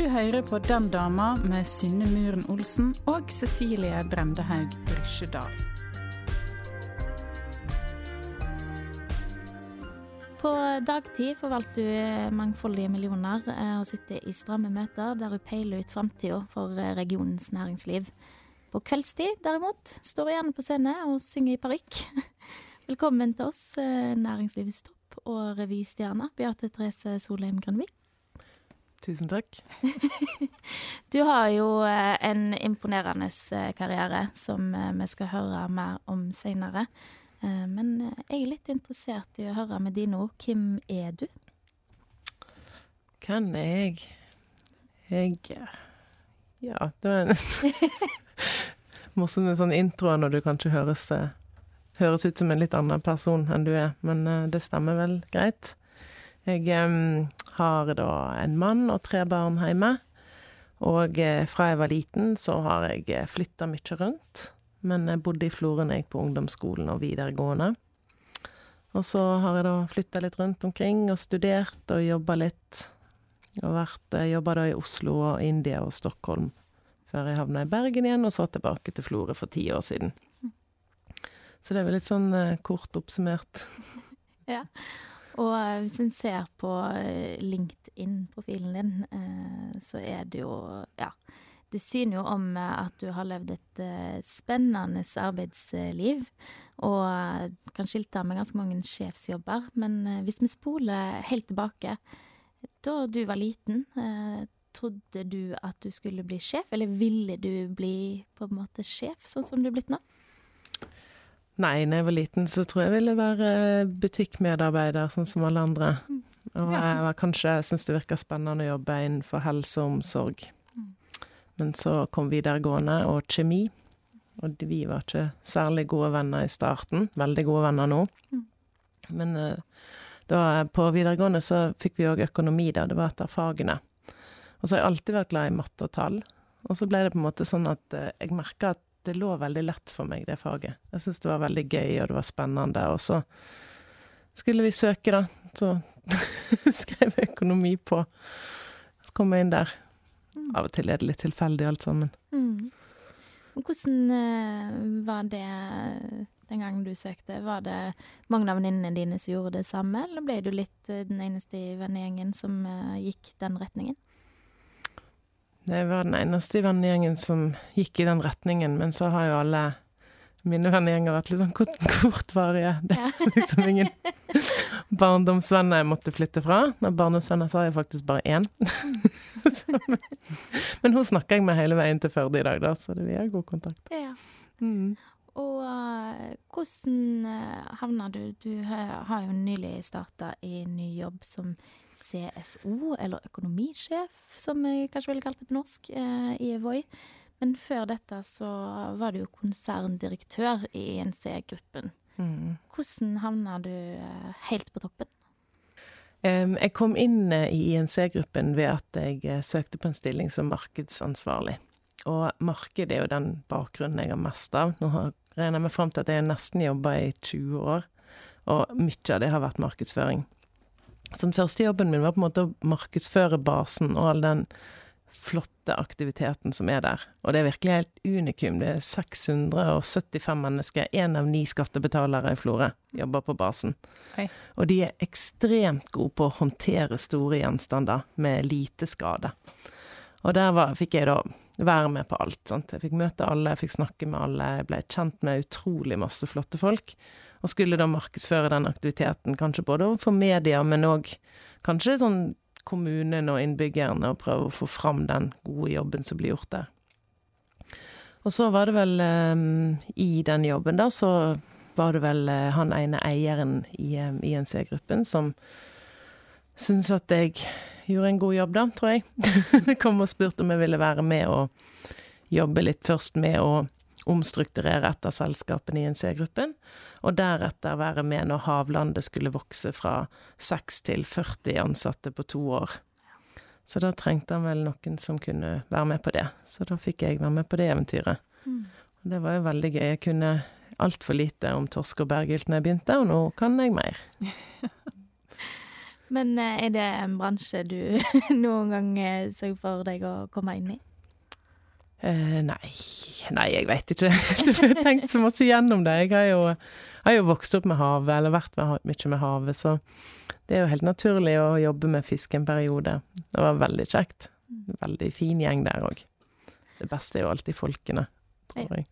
Du hører på Den dama med Synne Muren Olsen og Cecilie Brendehaug Rysjedal. På dagtid forvalter du mangfoldige millioner eh, og sitter i stramme møter der du peiler ut framtida for eh, regionens næringsliv. På kveldstid, derimot, står du gjerne på scene og synger i parykk. Velkommen til oss, eh, næringslivets topp og revystjerne Beate Therese Solheim Grønvik. Tusen takk. Du har jo eh, en imponerende eh, karriere som eh, vi skal høre mer om seinere. Men jeg er litt interessert i å høre med dine ord. Hvem er du? Hvem er jeg? Jeg Ja, det var en morsom sånn intro når du kanskje høres, høres ut som en litt annen person enn du er, men det stemmer vel greit. Jeg em, har da en mann og tre barn hjemme. Og eh, fra jeg var liten, så har jeg flytta mye rundt. Men jeg bodde i Florø jeg på ungdomsskolen og videregående. Og så har jeg da flytta litt rundt omkring og studert og jobba litt. Og vært, jobba da i Oslo og India og Stockholm før jeg havna i Bergen igjen, og så tilbake til Florø for ti år siden. Så det er vel litt sånn eh, kort oppsummert. Ja. Og eh, hvis en ser på eh, LinkedIn-profilen din, eh, så er det jo Ja. Det syner jo om at du har levd et spennende arbeidsliv, og kan skilte med ganske mange sjefsjobber. Men hvis vi spoler helt tilbake, da du var liten, trodde du at du skulle bli sjef, eller ville du bli på en måte sjef, sånn som du er blitt nå? Nei, da jeg var liten, så tror jeg jeg ville være butikkmedarbeider, sånn som alle andre. Og jeg var kanskje syntes det virka spennende å jobbe innenfor helse og omsorg. Men så kom videregående og kjemi, og vi var ikke særlig gode venner i starten. Veldig gode venner nå. Men eh, da på videregående så fikk vi òg økonomi, da. Det var et av fagene. Og så har jeg alltid vært glad i matte og tall. Og så ble det på en måte sånn at eh, jeg merka at det lå veldig lett for meg, det faget. Jeg syntes det var veldig gøy, og det var spennende. Og så skulle vi søke, da. Så skrev jeg økonomi på. Så kom jeg inn der. Av og til er det litt tilfeldig alt sammen. Mm. Hvordan eh, var det den gangen du søkte? Var det mange av venninnene dine som gjorde det samme, eller ble du litt eh, den eneste i vennegjengen som eh, gikk den retningen? Jeg var den eneste i vennegjengen som gikk i den retningen, men så har jo alle mine vennegjenger vært litt sånn kort, kortvarige. Det er liksom ingen barndomsvenner jeg måtte flytte fra. Når barndomsvenner så har jeg faktisk bare én. Så, men, men hun snakker jeg med hele veien til Førde i dag, da, så det, vi har god kontakt. Ja. Mm. Og eh, hvordan uh, havna du Du har har jo nylig starta i ny jobb som CFO, eller økonomisjef, som jeg kanskje ville kalt det på norsk, eh, i Voi. Men før dette så var du jo konserndirektør i INC-gruppen. Mm. Hvordan havna du eh, helt på toppen? Jeg kom inn eh, i INC-gruppen ved at jeg søkte på en stilling som markedsansvarlig. Og marked er jo den bakgrunnen jeg har mest av. Nå har, regner jeg meg fram til at jeg nesten jobba i 20 år, og mye av det har vært markedsføring. Så den første jobben min var på en måte å markedsføre basen og all den flotte aktiviteten som er der. Og det er virkelig helt unikum. Det er 675 mennesker, én av ni skattebetalere i Florø, jobber på basen. Hei. Og de er ekstremt gode på å håndtere store gjenstander med lite skade. Og der var, fikk jeg da være med på alt. Sant? Jeg fikk møte alle, jeg fikk snakke med alle, jeg ble kjent med utrolig masse flotte folk. Og skulle da markedsføre den aktiviteten, kanskje både overfor media, men òg kanskje sånn kommunen og innbyggerne, og prøve å få fram den gode jobben som blir gjort der. Og så var det vel um, i den jobben, da, så var det vel uh, han ene eieren i um, INC-gruppen som syntes at jeg gjorde en god jobb, da, tror jeg. Kom og spurte om jeg ville være med og jobbe litt først med å omstrukturere et av selskapene i INC-gruppen, og deretter være med når Havlandet skulle vokse fra 6 til 40 ansatte på to år. Så da trengte han vel noen som kunne være med på det. Så da fikk jeg være med på det eventyret. Mm. Og det var jo veldig gøy. Jeg kunne altfor lite om torsk og berggylt når jeg begynte, og nå kan jeg mer. Men eh, er det en bransje du noen gang eh, så for deg å komme inn i? Eh, nei, nei, jeg veit ikke. jeg har tenkt så masse gjennom det. Jeg har jo, har jo vokst opp med havet, eller vært med, mye med havet, så det er jo helt naturlig å jobbe med fisk en periode. Det var veldig kjekt. Veldig fin gjeng der òg. Det beste er jo alltid folkene, tror jeg.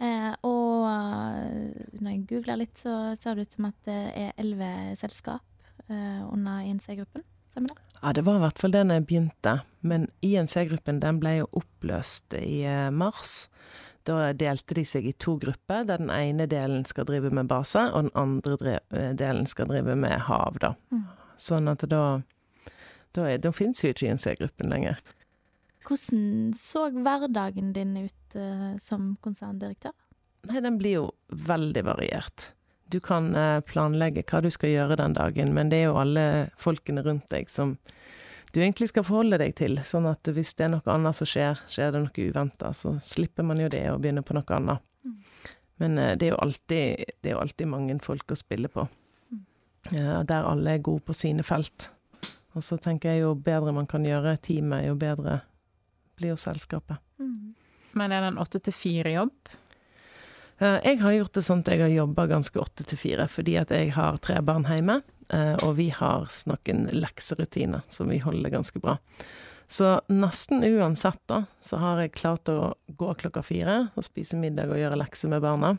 Eh, og uh, når jeg googler litt, så ser det ut som at det er elleve selskap eh, under INC-gruppen. Stemmer det? Ja, det var i hvert fall det når jeg begynte. Men INC-gruppen den ble jo oppløst i uh, mars. Da delte de seg i to grupper, der den ene delen skal drive med base, og den andre eh, delen skal drive med hav, da. Mm. Sånn at da Da, er, da fins jo ikke INC-gruppen lenger. Hvordan så hverdagen din ut uh, som konserndirektør? Nei, den blir jo veldig variert. Du kan uh, planlegge hva du skal gjøre den dagen, men det er jo alle folkene rundt deg som du egentlig skal forholde deg til. Sånn at hvis det er noe annet som skjer, skjer det noe uventa, så slipper man jo det og begynner på noe annet. Mm. Men uh, det, er jo alltid, det er jo alltid mange folk å spille på. Mm. Der alle er gode på sine felt. Og så tenker jeg jo bedre man kan gjøre teamet, jo bedre blir jo selskapet. Mm. Men er det en åtte til fire-jobb? Uh, jeg har gjort det sånn at jeg har jobba ganske åtte til fire, fordi at jeg har tre barn hjemme. Eh, og vi har noen lekserutiner som vi holder ganske bra. Så nesten uansett, da, så har jeg klart å gå klokka fire og spise middag og gjøre lekser med barna.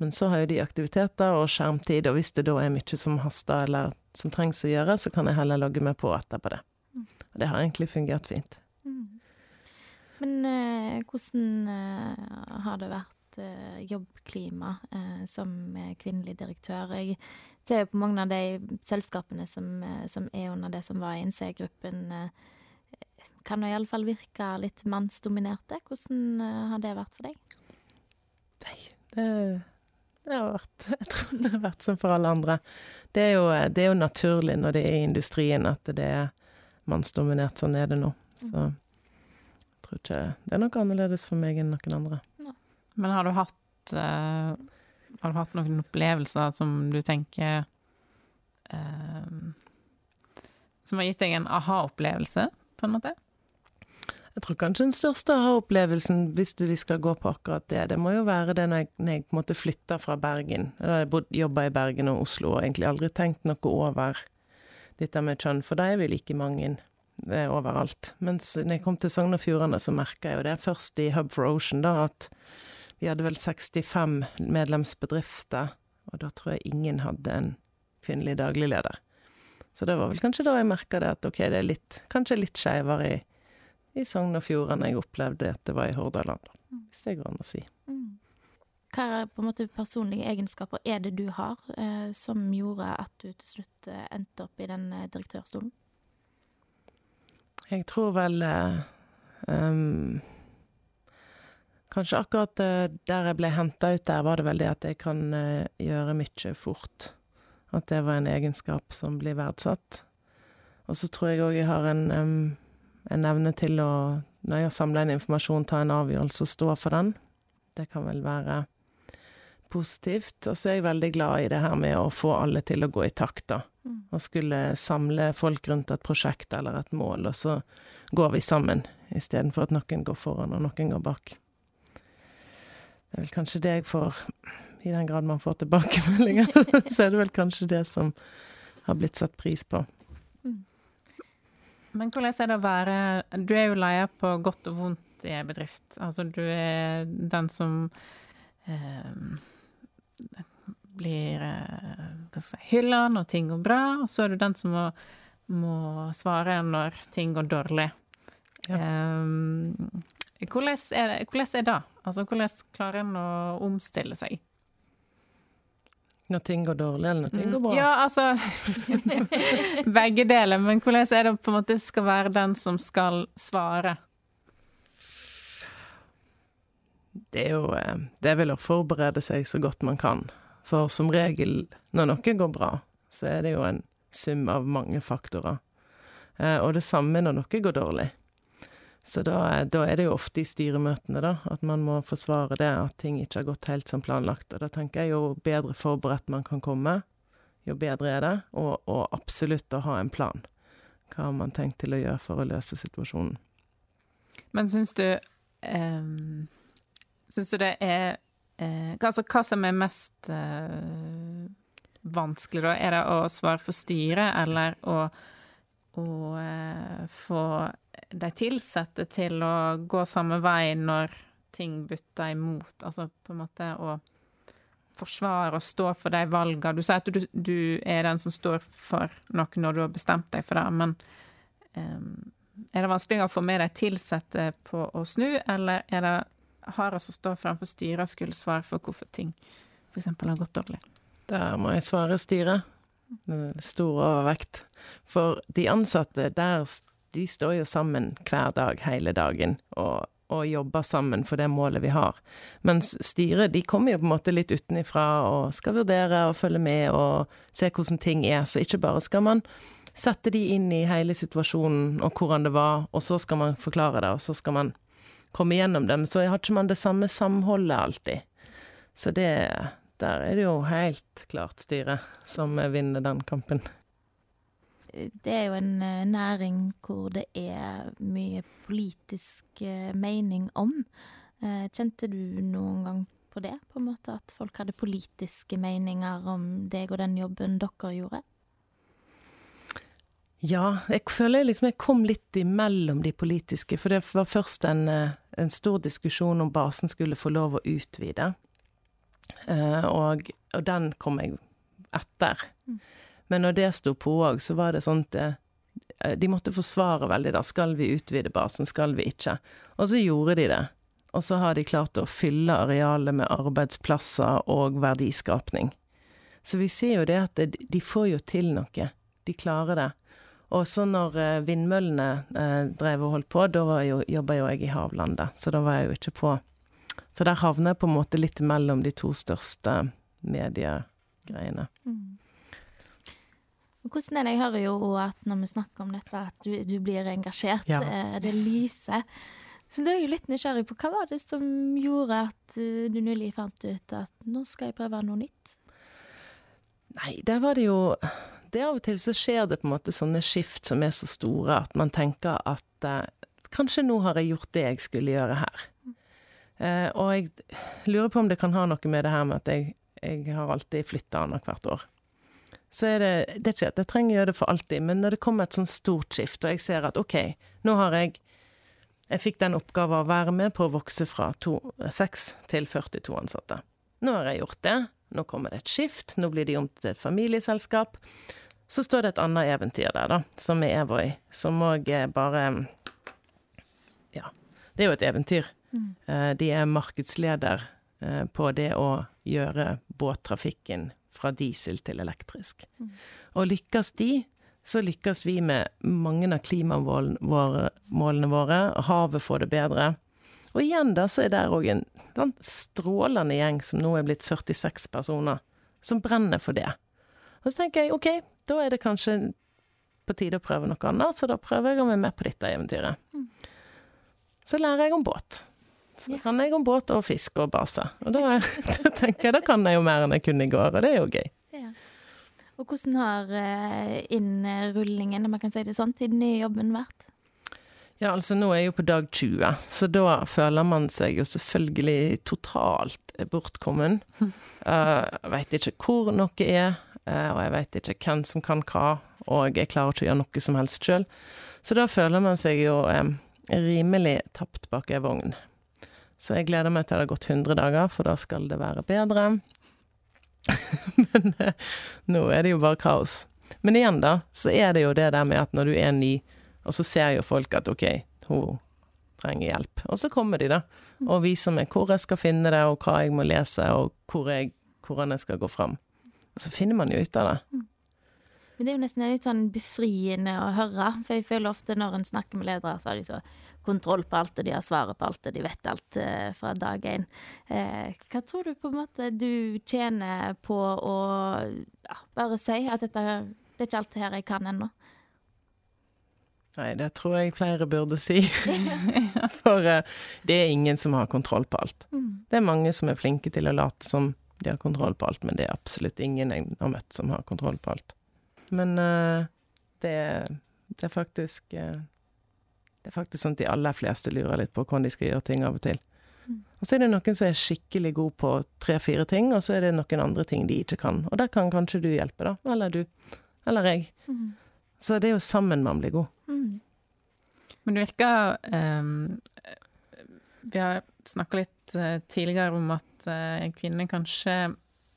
Men så har jo de aktiviteter og skjermtid, og hvis det da er mye som haster eller som trengs å gjøre, så kan jeg heller logge meg på etterpå det. Og det har egentlig fungert fint. Mm. Men eh, hvordan eh, har det vært eh, jobbklima eh, som kvinnelig direktør? Jeg det er jo på mange av de selskapene som, eh, som er under det som var i INC-gruppen, eh, kan det iallfall virke litt mannsdominerte. Hvordan eh, har det vært for deg? Nei, det, det, har vært Jeg tror det har vært som for alle andre. Det er, jo, det er jo naturlig når det er i industrien at det er mannsdominert. Sånn er det nå. Så jeg tror ikke det er noe annerledes for meg enn noen andre. Men har du hatt uh har du hatt noen opplevelser som du tenker uh, Som har gitt deg en aha-opplevelse, på en måte? Jeg tror kanskje den største aha-opplevelsen, hvis vi skal gå på akkurat det, det må jo være det når jeg, når jeg måtte flytte fra Bergen. Da jeg jobba i Bergen og Oslo og egentlig aldri tenkt noe over dette med kjønn, for da er vi like mange er overalt. Mens når jeg kom til Sogn og Fjordane, så merka jeg jo det først i Hub for Ocean, da, at vi hadde vel 65 medlemsbedrifter, og da tror jeg ingen hadde en kvinnelig daglig leder. Så det var vel kanskje da jeg merka det at ok, det er litt, kanskje litt skeivere i, i Sogn og Fjordane jeg opplevde at det var i Hordaland, mm. hvis det går an å si. Mm. Hva er på en måte personlige egenskaper er det du har eh, som gjorde at du til slutt eh, endte opp i den eh, direktørstolen? Jeg tror vel eh, um, Kanskje akkurat eh, der jeg ble henta ut der, var det vel det at jeg kan eh, gjøre mye fort. At det var en egenskap som blir verdsatt. Og så tror jeg òg jeg har en, en, evne til å, når jeg har samla inn informasjon, ta en avgjørelse og stå for den. Det kan vel være positivt. Og så er jeg veldig glad i det her med å få alle til å gå i takt, da. Mm. Og skulle samle folk rundt et prosjekt eller et mål, og så går vi sammen, istedenfor at noen går foran og noen går bak. Det er vel kanskje det jeg får I den grad man får tilbakemeldinger, så er det vel kanskje det som har blitt satt pris på. Mm. Men hvordan er det å være Du er jo leder på godt og vondt i en bedrift. Altså du er den som eh, blir eh, si, hylla når ting går bra, og så er du den som må, må svare når ting går dårlig. Ja. Um, hvordan er, det, hvordan er det? Altså, hvordan klarer en å omstille seg? Når ting går dårlig, eller når ting Mm. går bra? Ja, altså Begge deler. Men hvordan er det på en måte skal være den som skal svare? Det er jo eh, Det er vel å forberede seg så godt man kan. For som regel, når noe går bra, så er det jo en sum av mange faktorer. Eh, Og det samme når noe går dårlig. Så da, da er det jo ofte i styremøtene, da, at man må forsvare det, at ting ikke har gått helt som planlagt. Og da tenker jeg jo bedre forberedt man kan komme, jo bedre er det. Og, og absolutt å ha en plan. Hva har man tenkt til å gjøre for å løse situasjonen? Men syns du um, Syns du det er uh, altså, hva som er mest uh, vanskelig, da? Er det å svare for styret, eller å, å uh, få de ansatte til å gå samme vei når ting butter imot? Altså på en måte å forsvare og stå for de valgene. Du sier at du, du er den som står for noe når du har bestemt deg for det, men um, er det vanskeligere å få med de ansatte på å snu, eller er det hardest å stå framfor styret og skulle svare for hvorfor ting f.eks. har gått dårlig? Der må jeg svare styret. Stor overvekt. For de ansatte der, de står jo sammen hver dag, hele dagen, og, og jobber sammen for det målet vi har. Mens styret, de kommer jo på en måte litt utenifra og skal vurdere og følge med og se hvordan ting er. Så ikke bare skal man sette de inn i hele situasjonen og hvordan det var, og så skal man forklare det, og så skal man komme gjennom det. Men så har ikke man det samme samholdet alltid. Så det der er det jo helt klart styret som vinner den kampen. Det er jo en eh, næring hvor det er mye politisk eh, mening om. Eh, Kjente du noen gang på det, på en måte, at folk hadde politiske meninger om deg og den jobben dere gjorde? Ja, jeg føler liksom jeg kom litt imellom de politiske, for det var først en, en stor diskusjon om basen skulle få lov å utvide. Og, og den kom jeg etter. Men når det sto på òg, så var det sånn at eh, de måtte forsvare veldig da. Skal vi utvide basen, skal vi ikke? Og så gjorde de det. Og så har de klart å fylle arealet med arbeidsplasser og verdiskapning. Så vi ser jo det at de får jo til noe. De klarer det. Og så når eh, vindmøllene eh, drev og holdt på, da jobba jo jeg i Havlandet, så da var jeg jo ikke på. Så der havner jeg på en måte litt mellom de to største mediegreiene. Og Hvordan er det? Jeg hører jo at når vi snakker om dette, at du, du blir engasjert. Ja. eh, Det lyser. Så da er jeg litt nysgjerrig på hva var det som gjorde at eh, du nylig fant ut at nå skal jeg prøve noe nytt? Nei, der var det jo Det av og til så skjer det på en måte sånne skift som er så store at man tenker at eh, kanskje nå har jeg gjort det jeg skulle gjøre her. Eh, og jeg lurer på om det kan ha noe med det her med at jeg, jeg har alltid flytta annethvert år. Så er det Det er ikke at jeg trenger å gjøre det for alltid, men når det kommer et sånn stort skift, og jeg ser at OK, nå har jeg Jeg fikk den oppgaven å være med på å vokse fra to, 6 til 42 ansatte. Nå har jeg gjort det. Nå kommer det et skift. Nå blir de om til et familieselskap. Så står det et annet eventyr der, da, som er Evoy, som òg bare Ja, det er jo et eventyr. Mm. De er markedsleder eh, på det å gjøre båttrafikken fra diesel til elektrisk. Og lykkes de, så lykkes vi med mange av klimamålene våre. Havet får det bedre. Og igjen da, så er det òg en sånn strålende gjeng som nå er blitt 46 personer, som brenner for det. Og så tenker jeg OK, da er det kanskje på tide å prøve noe annet, så da prøver jeg å være med på dette eventyret. Så lærer jeg om båt. Så kan jeg om båt og fisk og base. Og da, da tenker jeg da kan jeg jo mer enn jeg kunne i går, og det er jo gøy. Ja. Og hvordan har eh, innrullingen, om man kan si det sånn, til den nye jobben vært? Ja, altså nå er jeg jo på dag 20, så da føler man seg jo selvfølgelig totalt bortkommen. Uh, jeg veit ikke hvor noe er, eh, og jeg veit ikke hvem som kan hva, og jeg klarer ikke å gjøre noe som helst sjøl. Så da føler man seg jo um, rimelig tapt bak ei vogn. Så jeg gleder meg til det har gått 100 dager, for da skal det være bedre. Men eh, nå er det jo bare kaos. Men igjen, da, så er det jo det der med at når du er ny, og så ser jo folk at OK, hun trenger hjelp. Og så kommer de, da, og viser meg hvor jeg skal finne det, og hva jeg må lese, og hvor jeg, hvordan jeg skal gå fram. Og så finner man jo ut av det. Men det er jo nesten litt sånn befriende å høre, for jeg føler ofte når en snakker med ledere, så har de så kontroll på alt, og de har svaret på alt, og de vet alt eh, fra dag én. Eh, hva tror du på en måte du tjener på å ja, bare si at dette, det er ikke alt det her jeg kan ennå? Nei, det tror jeg flere burde si. For uh, det er ingen som har kontroll på alt. Mm. Det er mange som er flinke til å late som de har kontroll på alt, men det er absolutt ingen jeg har møtt som har kontroll på alt. Men uh, det, det er faktisk uh, Det er faktisk sånn at de aller fleste lurer litt på hvordan de skal gjøre ting av og til. Og så er det noen som er skikkelig god på tre-fire ting, og så er det noen andre ting de ikke kan. Og der kan kanskje du hjelpe, da. Eller du. Eller jeg. Mm. Så det er jo sammen man blir god. Mm. Men det virker um, Vi har snakka litt tidligere om at eh, kvinner kanskje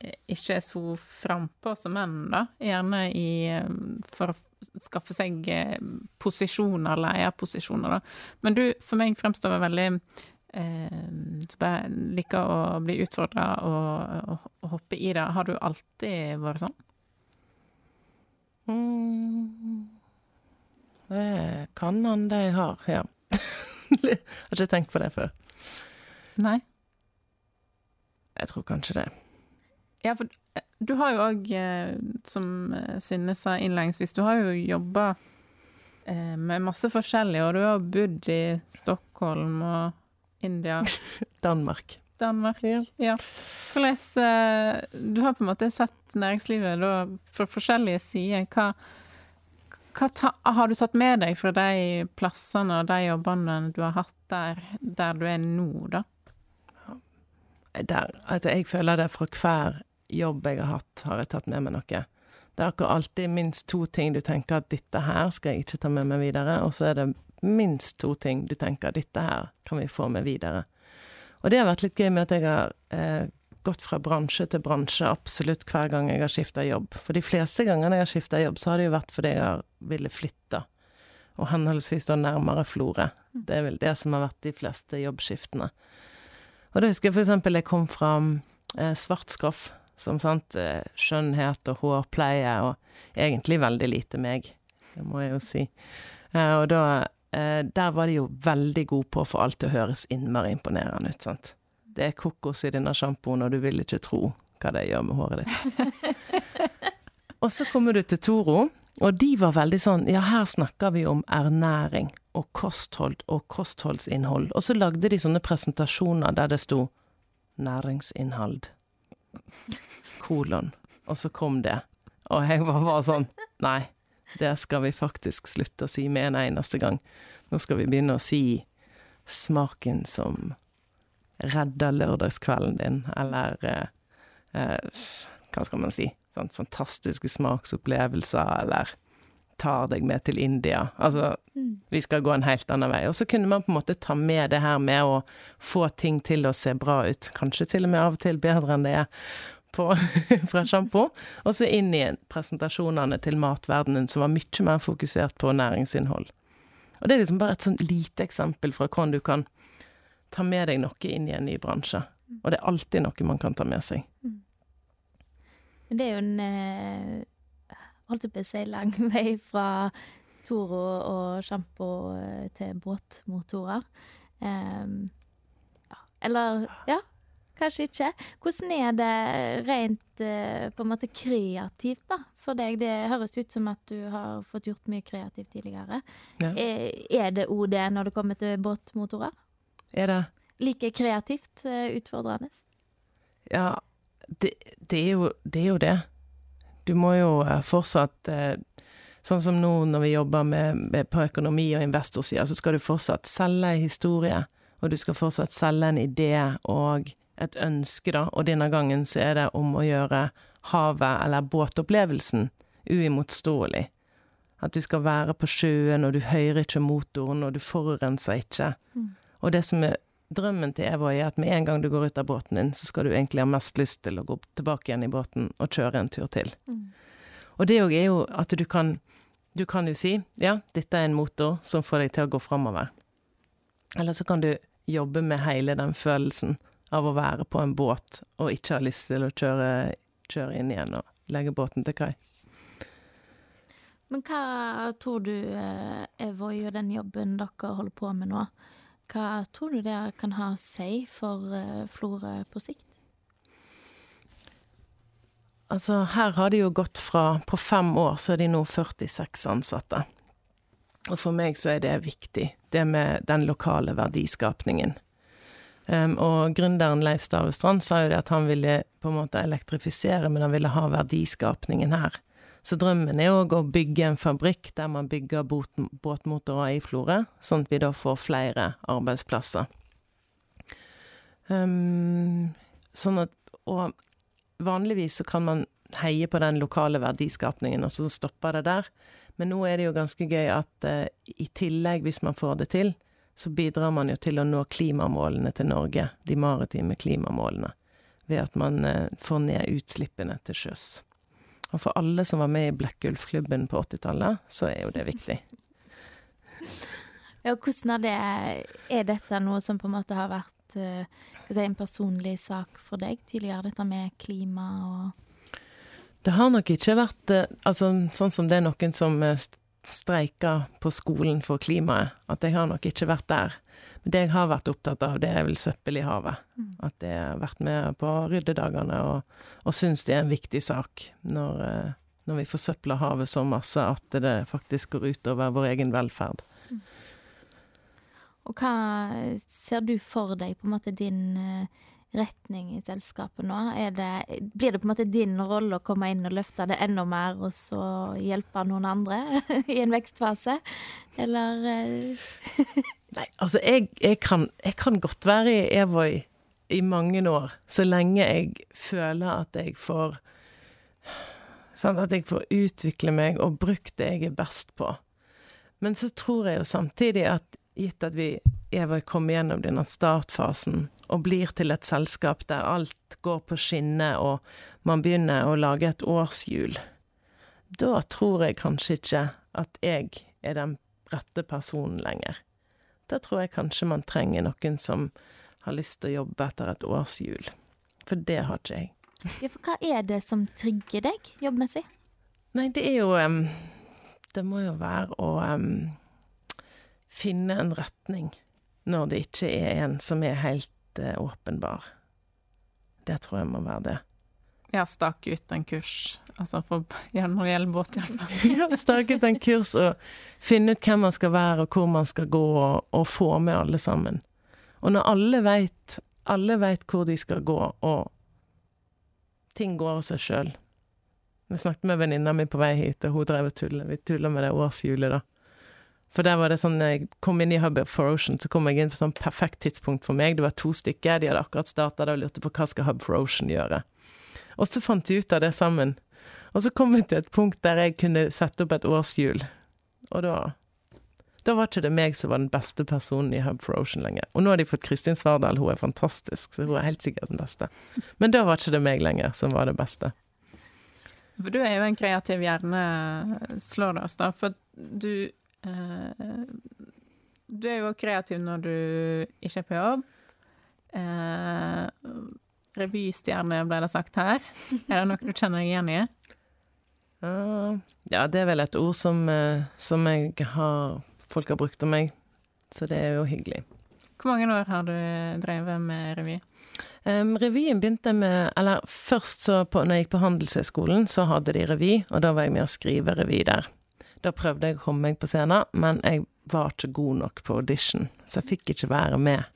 ikke er så frampå som menn, da. Gjerne i eh, For å skaffe seg eh, posisjoner, leierposisjoner, da. Men du, for meg fremstår det veldig eh, som jeg liker å bli utfordra og, og, og hoppe i det. Har du alltid vært sånn? Mm. Det kan han det jeg har, ja. jeg har ikke tenkt på det før. Nei? Jeg tror kanskje det. Ja, for eh, du har jo òg, som eh, Synne sa innledningsvis, du har jo jobba eh, med masse forskjellig, og du har bodd i Stockholm og India. Danmark. Danmark. Ja. Hvordan eh, Du har på en måte sett næringslivet da fra forskjellige sider. Hva, hva ta, har du tatt med deg fra de plassene og de jobbene du har hatt der, der du er nå, da? Der, altså jeg føler det fra hver jobb jeg har hatt, har jeg tatt med meg noe. Det er akkurat alltid minst to ting du tenker at dette her skal jeg ikke ta med meg videre, og så er det minst to ting du tenker at dette her kan vi få med videre. Og det har vært litt gøy med at jeg har eh, gått fra bransje til bransje absolutt hver gang jeg har skifta jobb. For de fleste gangene jeg har skifta jobb, så har det jo vært fordi jeg har ville flytte. Og henholdsvis da nærmere Florø. Det er vel det som har vært de fleste jobbskiftene. Og da husker jeg eksempel jeg kom fra eh, Svartskoff, som sant, eh, skjønnhet og hårpleie, og egentlig veldig lite meg, det må jeg jo si. Eh, og da eh, Der var de jo veldig gode på å få alt til å høres innmari imponerende ut, sant. Det er kokos i denne sjampoen, og du vil ikke tro hva det gjør med håret ditt. og så kommer du til Toro, og de var veldig sånn Ja, her snakker vi om ernæring og kosthold og kostholdsinnhold. Og så lagde de sånne presentasjoner der det sto næringsinnhold, kolon, og så kom det. Og jeg var bare sånn Nei, det skal vi faktisk slutte å si med en eneste gang. Nå skal vi begynne å si smaken som redder lørdagskvelden din, eller eh, eh, hva skal man si, sånn fantastiske smaksopplevelser, eller tar deg med til India. Altså, vi skal gå en helt annen vei. Og så kunne man på en måte ta med det her med å få ting til å se bra ut, kanskje til og med av og til bedre enn det er på, fra sjampo, og så inn i presentasjonene til matverdenen som var mye mer fokusert på næringsinnhold. Og det er liksom bare et sånn lite eksempel fra hvordan du kan ta med deg noe inn i en ny bransje. Og det er alltid noe man kan ta med seg. Men det er jo en eh, holdt jeg på å si lang vei fra Toro og sjampo eh, til båtmotorer. Um, ja, eller ja, kanskje ikke. Hvordan er det rent eh, på en måte kreativt da, for deg? Det høres ut som at du har fått gjort mye kreativt tidligere. Ja. Er, er det òg det når det kommer til båtmotorer? Er det Like kreativt eh, utfordrende? Ja, det, det, er jo, det er jo det. Du må jo eh, fortsatt eh, Sånn som nå når vi jobber med, med på økonomi- og investorsida, så skal du fortsatt selge en historie, og du skal fortsatt selge en idé og et ønske, da. Og denne gangen så er det om å gjøre havet, eller båtopplevelsen, uimotståelig. At du skal være på sjøen, og du hører ikke motoren, og du forurenser ikke. Og det som er drømmen til Eva, er at med en gang du går ut av båten din, så skal du egentlig ha mest lyst til å gå tilbake igjen i båten og kjøre en tur til. Og det òg er jo at du kan Du kan jo si ja, dette er en motor som får deg til å gå framover. Eller så kan du jobbe med hele den følelsen av å være på en båt og ikke ha lyst til å kjøre, kjøre inn igjen og legge båten til kai. Men hva tror du, er Voi og den jobben dere holder på med nå, hva tror du det kan ha å si for eh, Florø på sikt? Altså, her har de jo gått fra På fem år så er de nå 46 ansatte. Og for meg så er det viktig, det med den lokale verdiskapningen. Um, og gründeren Leif Stavestrand sa jo det at han ville på en måte elektrifisere, men han ville ha verdiskapningen her. Så drømmen er òg å bygge en fabrikk der man bygger båtmotorer i Florø, sånn at vi da får flere arbeidsplasser. Um, sånn at Og vanligvis så kan man heie på den lokale verdiskapningen, og så stopper det der. Men nå er det jo ganske gøy at uh, i tillegg, hvis man får det til, så bidrar man jo til å nå klimamålene til Norge, de maritime klimamålene, ved at man uh, får ned utslippene til sjøs. Og for alle som var med i Blekkulfklubben på 80-tallet, så er jo det viktig. Ja, hvordan er det Er dette noe som på en måte har vært uh, si, en personlig sak for deg tidligere, dette med klima og Det har nok ikke vært uh, altså, sånn som det er noen som streiker på skolen for klimaet, at jeg har nok ikke vært der. Men det jeg har vært opptatt av, det er vel søppel i havet. Mm. At jeg har vært med på ryddedagene og, og syns det er en viktig sak når, når vi forsøpler havet så masse at det faktisk går utover vår egen velferd. Mm. Og hva ser du for deg, på en måte, din uh, retning i selskapet nå? Det, blir det på en måte din rolle å komme inn og løfte det enda mer, og så hjelpe noen andre i en vekstfase, eller uh... Nei, altså, jeg, jeg, kan, jeg, kan, godt være i Evoy i mange år, så lenge jeg føler at jeg får Sånn at jeg får utvikle meg og brukt det jeg er best på. Men så tror jeg jo samtidig at gitt at vi Eva kommer gjennom denne startfasen og blir til et selskap der alt går på skinner og man begynner å lage et årshjul, da tror jeg kanskje ikke at jeg er den rette personen lenger. Da tror jeg kanskje man trenger noen som har lyst til å jobbe etter et årshjul. For det har ikke jeg. Ja, for hva er det som trigger deg jobbmessig? Nei, det er jo um, Det må jo være å um, finne en retning når det ikke er en som er helt eh, åpenbar. Det tror jeg må være det. Ja, stake ut en kurs, altså for, ja, når det gjelder båthjelp. ja, stake ut en kurs og finne ut hvem man skal være, og hvor man skal gå, og, og få med alle sammen. Og når alle veit alle vet hvor de skal gå, og ting går av seg sjøl. Jeg snakket med venninna mi på vei hit, og hun drev og tulla. Vi tulla med det årshjulet, da. For der var det sånn, jeg kom inn i Hub for Ocean, så kom jeg inn på sånn perfekt tidspunkt for meg. Det var to stykker, de hadde akkurat starta og lurte på hva skal Hub for Ocean gjøre. Og så fant vi ut av det sammen. Og så kom vi til et punkt der jeg kunne sette opp et årshjul. Og da da var ikke det meg som var den beste personen i Hub for Ocean lenger. Og nå har de fått Kristin Svardal, hun er fantastisk, så hun er helt sikkert den beste. Men da var ikke det meg lenger som var det beste. For du er jo en kreativ hjerne, slår det oss da. For du du er jo kreativ når du ikke er på jobb. Uh, revystjerne, ble det sagt her. Er det noe du kjenner deg igjen i? Uh, ja, det er vel et ord som, som har folk har brukt om meg, så det er jo hyggelig. Hvor mange år har du drevet med revy? Um, revyen begynte med Eller først så på, når jeg gikk på Handelshøyskolen, så hadde de revy, og da var jeg med å skrive revy der. Da prøvde jeg å komme meg på scenen, men jeg var ikke god nok på audition, så jeg fikk ikke være med.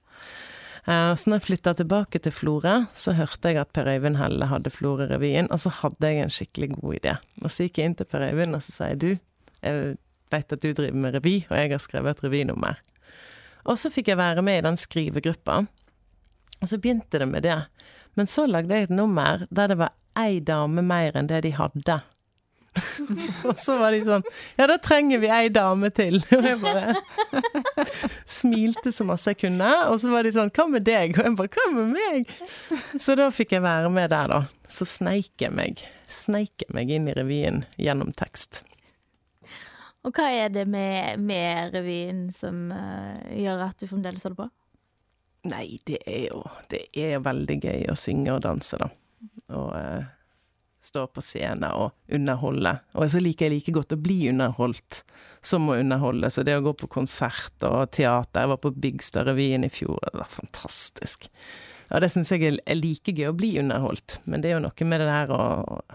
Uh, så når jeg flytta tilbake til Florø, så hørte jeg at Per Øyvind Helle hadde Florø-revyen, og så hadde jeg en skikkelig god idé. Og så gikk jeg inn til Per Øyvind og så sa jeg du, jeg veit at du driver med revy, og jeg har skrevet et revynummer. Og så fikk jeg være med i den skrivegruppa, og så begynte det med det. Men så lagde jeg et nummer der det var ei dame mer enn det de hadde. og så var de sånn Ja, da trenger vi ei dame til. Og jeg bare smilte så masse jeg kunne. Og så var de sånn Hva med deg? Og jeg bare Hva med meg? Så da fikk jeg være med der, da. Så sneik jeg meg. Sneik jeg meg inn i revyen gjennom tekst. Og hva er det med, med revyen som uh, gjør at du fremdeles holder på? Nei, det er jo Det er veldig gøy å synge og danse, da. Og uh, stå på scenen og underholde. Og så liker jeg like godt å bli underholdt som å underholde. Så det å gå på konsert og teater Jeg var på Bygstadrevyen i fjor, det var fantastisk. Ja, det syns jeg er like gøy å bli underholdt, men det er jo noe med det der å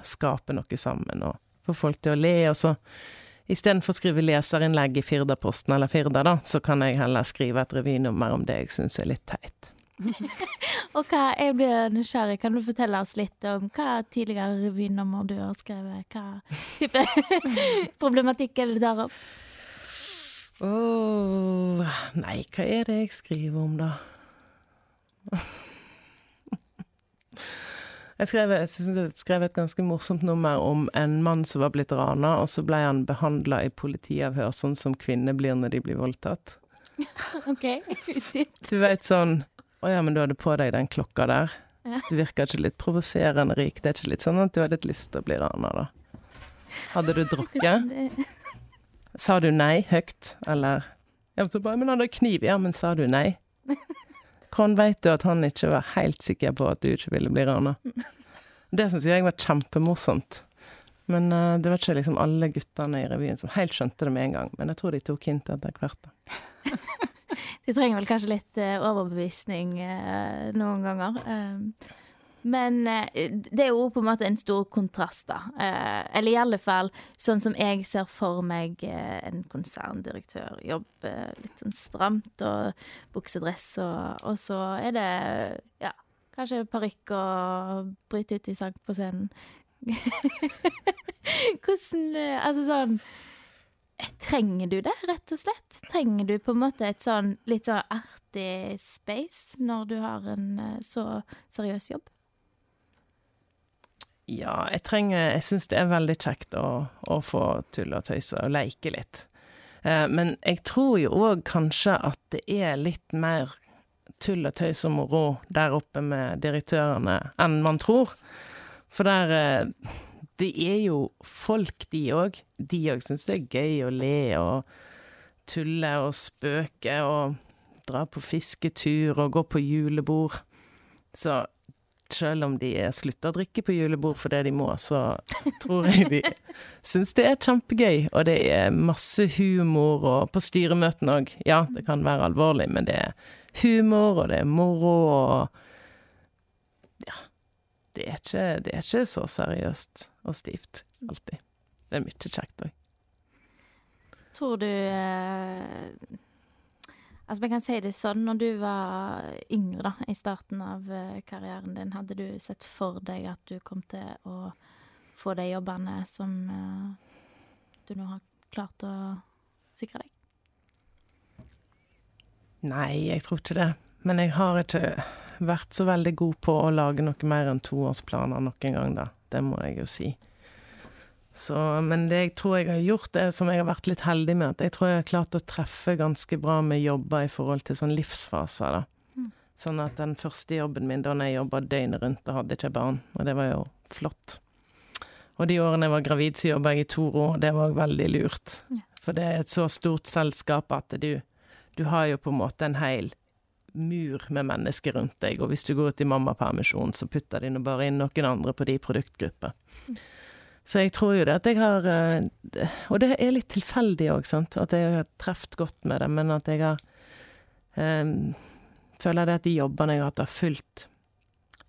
skape noe sammen og få folk til å le, og så istedenfor å skrive leserinnlegg i Firdaposten eller Firda, da, så kan jeg heller skrive et revynummer om det jeg syns er litt teit. og hva, Jeg blir nysgjerrig. Kan du fortelle oss litt om hva tidligere revynummer du har skrevet? Hva type problematikk er det du tar opp? Oh, nei, hva er det jeg skriver om, da? Jeg skrev, jeg jeg skrev, et ganske morsomt nummer om en mann som var blitt rana, og så ble han behandla i politiavhør sånn som kvinner blir når de blir voldtatt. OK. du vet sånn Å ja, men du hadde på deg den klokka der. Du virker ikke litt provoserende rik. Det er ikke litt sånn at du hadde litt lyst til å bli rana, da? Hadde du drukket? Sa du nei høyt, eller Ja, så bare Men han hadde kniv. Ja, men sa du nei? Hvordan veit du at han ikke var helt sikker på at du ikke ville bli rana? Det syns jeg var kjempemorsomt. Men uh, det var ikke liksom alle guttene i revyen som helt skjønte det med en gang. Men jeg tror de tok hint etter hvert. da. de trenger vel kanskje litt uh, overbevisning uh, noen ganger. Uh, men eh, det er jo på en måte en stor kontrast, da. Eh, eller i alle fall sånn som jeg ser for meg en en konserndirektørjobb. Litt sånn stramt og buksedress, og, og så er det ja, kanskje parykk og bryte ut i sang på scenen. Hvordan Altså sånn Trenger du det, rett og slett? Trenger du på en måte et sånn litt sånn artig space når du har en så seriøs jobb? Ja, jeg trenger Jeg syns det er veldig kjekt å, å få tulle og tøyse og leke litt. Eh, men jeg tror jo òg kanskje at det er litt mer tull og tøys og moro der oppe med direktørene enn man tror. For der eh, Det er jo folk, de òg. De òg syns det er gøy å le og tulle og spøke og dra på fisketur og gå på julebord. Så selv om de slutter å drikke på julebord fordi de må, så tror jeg de syns det er kjempegøy. Og det er masse humor, og på styremøtene òg. Ja, det kan være alvorlig, men det er humor, og det er moro, og. Det er ikke, det er ikke så seriøst og stivt alltid. Det er mye kjekt òg. Tror du eh Altså, vi kan si det sånn, når du var yngre, da, i starten av uh, karrieren din, hadde du sett for deg at du kom til å få de jobbene som eh, du nå har klart å sikre deg? Nei, jeg tror ikke det. Men jeg har ikke vært så veldig god på å lage noe mer enn toårsplaner noen gang, da. Det må jeg jo si. Så, men det jeg tror jeg har gjort, er som jeg har vært litt heldig med, at jeg tror jeg har klart å treffe ganske bra med jobber i forhold til sånn livsfaser, da. Mm. Sånn at den første jobben min da jeg jobba døgnet rundt, da hadde ikke barn, og det var jo flott. Og de årene jeg var gravid, så jobba jeg i Toro, og det var veldig lurt. For det er et så stort selskap at du, du har jo på en måte en hel mur med mennesker rundt deg, og hvis du går ut i mammapermisjon, så putter de nå bare inn noen andre på de produktgrupper. Så jeg tror jo det at jeg har eh, Og det er litt tilfeldig òg, sant, at jeg har truffet godt med det, men at jeg har um, Føler det at de jobbene jeg har hatt, har fulgt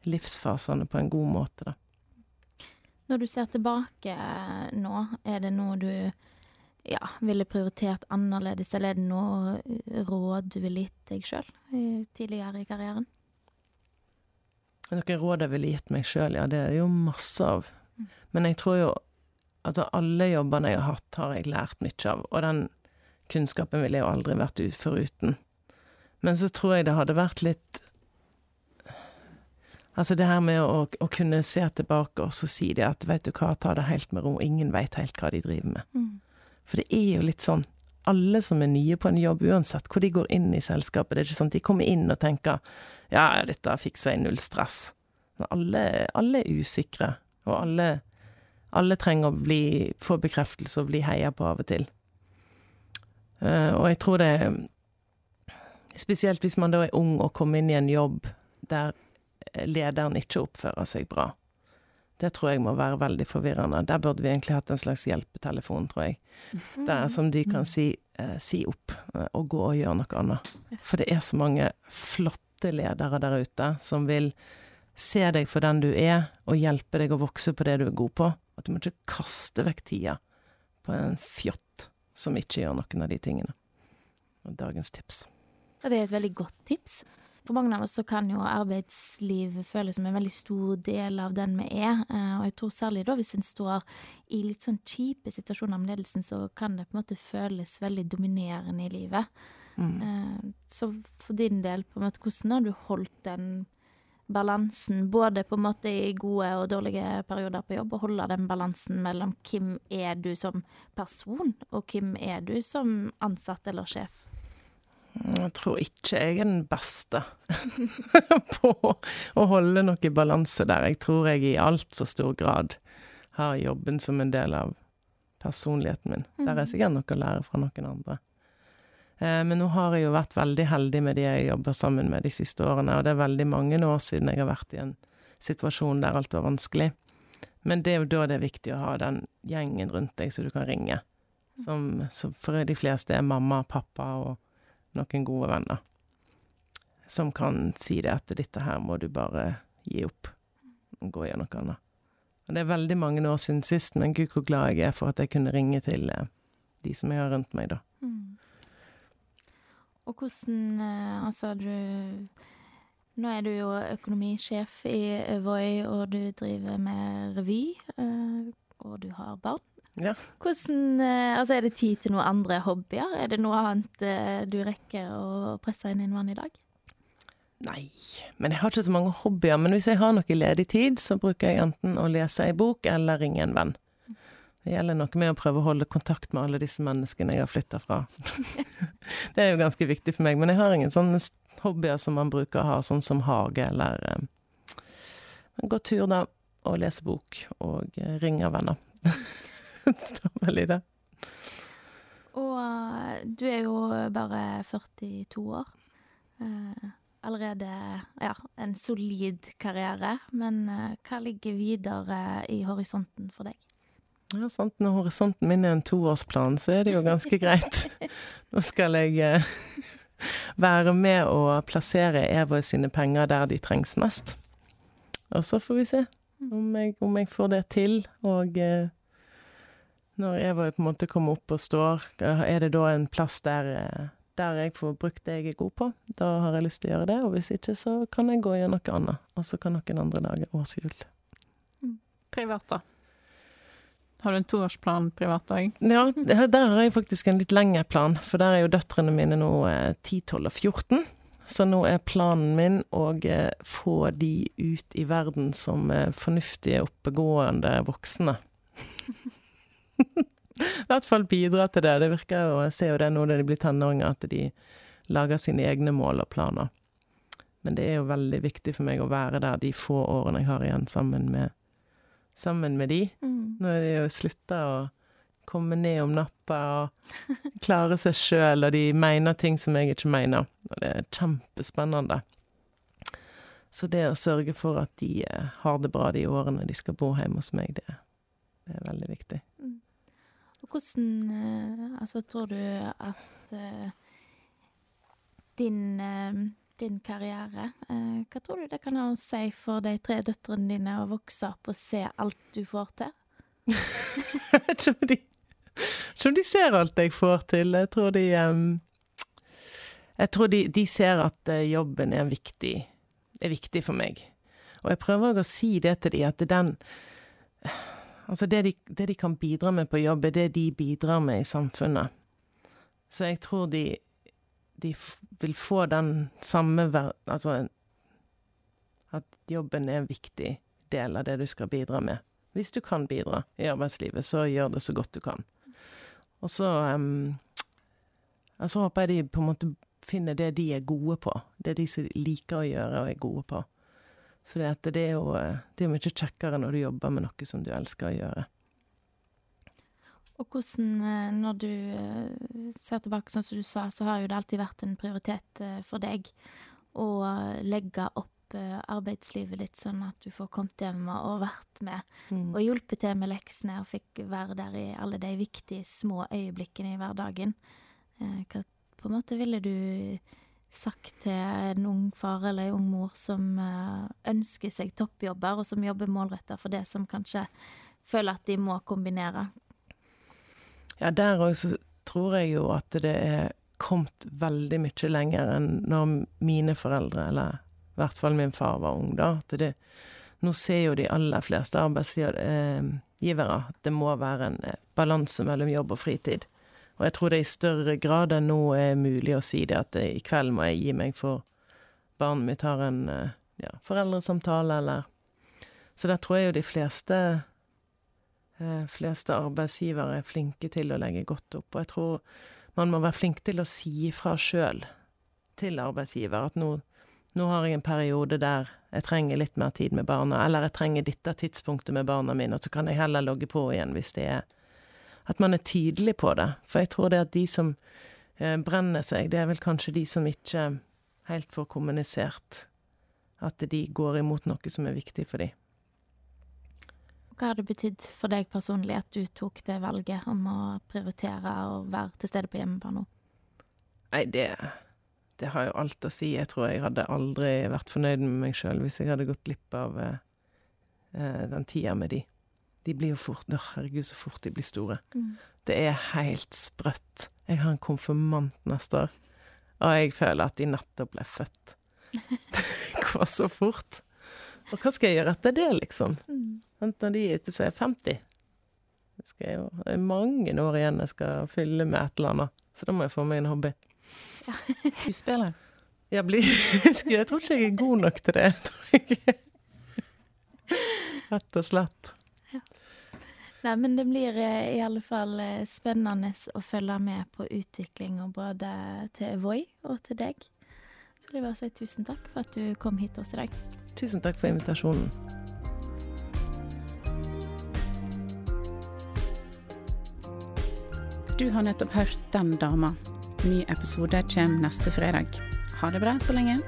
livsfasene på en god måte, da. Når du ser tilbake eh, nå, er det noe du ja, ville prioritert annerledes, eller er det noe råd du ville gitt deg sjøl tidligere i karrieren? Noen råd jeg ville gitt meg sjøl, ja, det er det jo masse av. Men jeg tror jo at alle jobbene jeg har hatt, har jeg lært mye av, og den kunnskapen ville jeg jo aldri vært foruten. Men så tror jeg det hadde vært litt Altså det her med å, å kunne se tilbake og så si det at vet du hva, ta det helt med ro, ingen veit helt hva de driver med. Mm. For det er jo litt sånn alle som er nye på en jobb, uansett hvor de går inn i selskapet, det er ikke sånn at de kommer inn og tenker ja, dette fikser jeg, null stress. Alle, alle er usikre, og alle, alle trenger å bli, få bekreftelse og bli heia på av og til. Eh, og jeg tror det Spesielt hvis man da er ung og kommer inn i en jobb der lederen ikke oppfører seg bra. Det tror jeg må være veldig forvirrende. Der burde vi egentlig hatt en slags hjelpetelefon, tror jeg. Der som de kan si eh, si opp eh, og gå og gjøre noe annet. For det er så mange flotte ledere der ute som vil se deg for den du er, og hjelpe deg å vokse på det du er god på. At du må ikke kaste vekk tida på en fjott som ikke gjør noen av de tingene. Og dagens tips. Og det er et veldig godt tips. For mange av oss så kan jo arbeidsliv føles som en veldig stor del av den vi er. Eh, og jeg tror særlig da hvis en står i litt sånn kjipe situasjoner med ledelsen, så kan det på en måte føles veldig dominerende i livet. Mm. Eh, så for din del, på en måte, hvordan har du holdt den balansen, både på en måte i gode og dårlige perioder på jobb, og holde den balansen mellom hvem er du som person, og hvem er du som ansatt eller sjef? Jeg tror ikke jeg er den beste på å holde noe i balanse der. Jeg tror jeg i altfor stor grad har jobben som en del av personligheten min. Der er mm. sikkert noe å lære fra noen andre. Eh, men nå har jeg jo vært veldig heldig med de jeg jobber sammen med de siste årene, og det er veldig mange år siden jeg har vært i en situasjon der alt var vanskelig. Men det er jo da det er viktig å ha den gjengen rundt deg som du kan ringe. Som, som for de fleste er mamma, pappa og noen gode venner som kan si det at dette her må du bare gi opp og gå og noe annet. Og det er veldig mange år siden sist, men gud hvor glad jeg er for at jeg kunne ringe til eh, de som jeg har rundt meg, da. Mm. Og hvordan eh, Altså, du Nå er du jo økonomisjef i Voi, og du driver med revy, eh, og du har barn. Ja. Hvordan, eh, altså Er det tid til noen andre hobbyer? Er det noe annet eh, du rekker å presse inn i en vanlig dag? Nei, men jeg har ikke så mange hobbyer. Men hvis jeg har noe ledig tid, så bruker jeg enten å lese ei bok eller ringe en venn. Det gjelder noe med å prøve å holde kontakt med alle disse menneskene jeg har flytta fra. det er jo ganske viktig for meg. Men jeg har ingen sånne hobbyer som man bruker å ha, sånn som hage eller eh, Gå tur, da, og lese bok, og eh, ringe venner. står vel i det. Og uh, du er jo bare 42 år. Uh, allerede ja, en solid karriere. Men uh, hva ligger videre i horisonten for deg? Ja, sant. Når horisonten min er en toårsplan, så er det jo ganske greit. Nå skal jeg være med å plassere Evoy sine penger der de trengs mest. Og så får vi se om jeg, om jeg får det til, og når Eva på en måte kommer opp og står, er det da en plass der, eh, der jeg får brukt det jeg er god på? Da har jeg lyst til å gjøre det, og hvis ikke så kan jeg gå og gjøre noe annet. Og så kan noen andre lage årshjul. Mm. Privat, da? Har du en toårsplan privat òg? Ja, der har jeg faktisk en litt lengre plan. For der er jo døtrene mine nå 10, eh, 12 og 14. Så nå er planen min å eh, få de ut i verden som fornuftige, oppegående voksne. I hvert fall bidra til det. Det virker jo, Jeg ser jo det nå når de blir tenåringer, at de lager sine egne mål og planer. Men det er jo veldig viktig for meg å være der de få årene jeg har igjen sammen med, sammen med de. Mm. Nå er de jo slutta å komme ned om natta og klare seg sjøl, og de mener ting som jeg ikke mener. Og det er kjempespennende. Så det å sørge for at de eh, har det bra de årene de skal bo hjemme hos meg, det, det er veldig viktig. Hvordan eh, Altså, tror du at uh, din, uh, din karriere Hva tror du det kan ha å si for de tre døtrene dine å vokse opp og se alt du får til? jeg om de, ser alt jeg får til. Jeg tror de Jeg tror de, de ser at jobben er viktig, er viktig for meg. Og jeg prøver òg å si det til de, at den Altså det de, det de, kan bidra med på jobb, er det de bidrar med i samfunnet. Så jeg tror de, de vil få den samme Altså at jobben er en viktig del av det du skal bidra med. Hvis du kan bidra i arbeidslivet, så gjør det så godt du kan. Og så um, Så håper jeg de på en måte finner det de er gode på. Det de liker å gjøre og er gode på. For det er jo det er mye kjekkere når du jobber med noe som du elsker å gjøre. Og hvordan, eh, når du eh, ser tilbake, sånn som du sa, så har jo det alltid vært en prioritet eh, for deg å legge opp arbeidslivet ditt sånn at du får kommet hjem og vært med, mm. og hjulpet til med leksene og fikk være der i alle de viktige små øyeblikkene i hverdagen. Hva på en måte ville du sagt til en ung far eller en ung mor som ønsker seg toppjobber, og som jobber målretta for det som kanskje føler at de må kombinere? Ja, der òg så tror jeg jo at det er kommet veldig mye lenger enn når mine foreldre, eller i hvert fall min far, var ung, da. At det, nå ser jo de aller fleste arbeidsgivere at det må være en eh, balanse mellom jobb og fritid. Og jeg tror det i større grad enn nå er mulig å si det, at det, i kveld må jeg gi meg for barnet mitt har en eh, ja, foreldresamtale, eller Så der tror jeg jo de fleste eh, fleste arbeidsgivere er flinke til å legge godt opp. Og jeg tror man må være flink til å si ifra sjøl til arbeidsgiver at nå, nå, har jeg en periode der jeg trenger litt mer tid med barna, eller jeg trenger dette tidspunktet med barna mine, og så kan jeg heller logge på igjen hvis det er At man er tydelig på det. For jeg tror det at de som eh, brenner seg, det er vel kanskje de som ikke helt får kommunisert at de går imot noe som er viktig for dem. Hva har det betydd for deg personlig at du tok det valget om å prioritere å være til stede på hjemmebane? Nei, det, det har jo alt å si. Jeg tror jeg hadde aldri vært fornøyd med meg sjøl hvis jeg hadde gått glipp av eh, eh, den tida med de. De blir jo fort Å, herregud, så fort de blir store. Mm. Det er helt sprøtt. Jeg har en konfirmant neste år, og jeg føler at de nettopp ble født. det går så fort. Og hva skal jeg gjøre etter det, liksom? Mm. Når de er ute, så er jeg 50. Det, skal jo, det er mange år igjen jeg skal fylle med et eller annet, så da må jeg få meg en hobby. Ja. Skuespiller? Jeg, blir, jeg tror ikke jeg er god nok til det. tror jeg. Rett og slett. Nei, men det blir eh, i alle fall eh, spennende å følge med på utviklinga både til Voi og til deg. Så jeg vil bare si tusen takk for at du kom hit til oss i dag. Tusen takk for invitasjonen. Du har nettopp hørt Den dama. Ny episode kommer neste fredag. Ha det bra så lenge.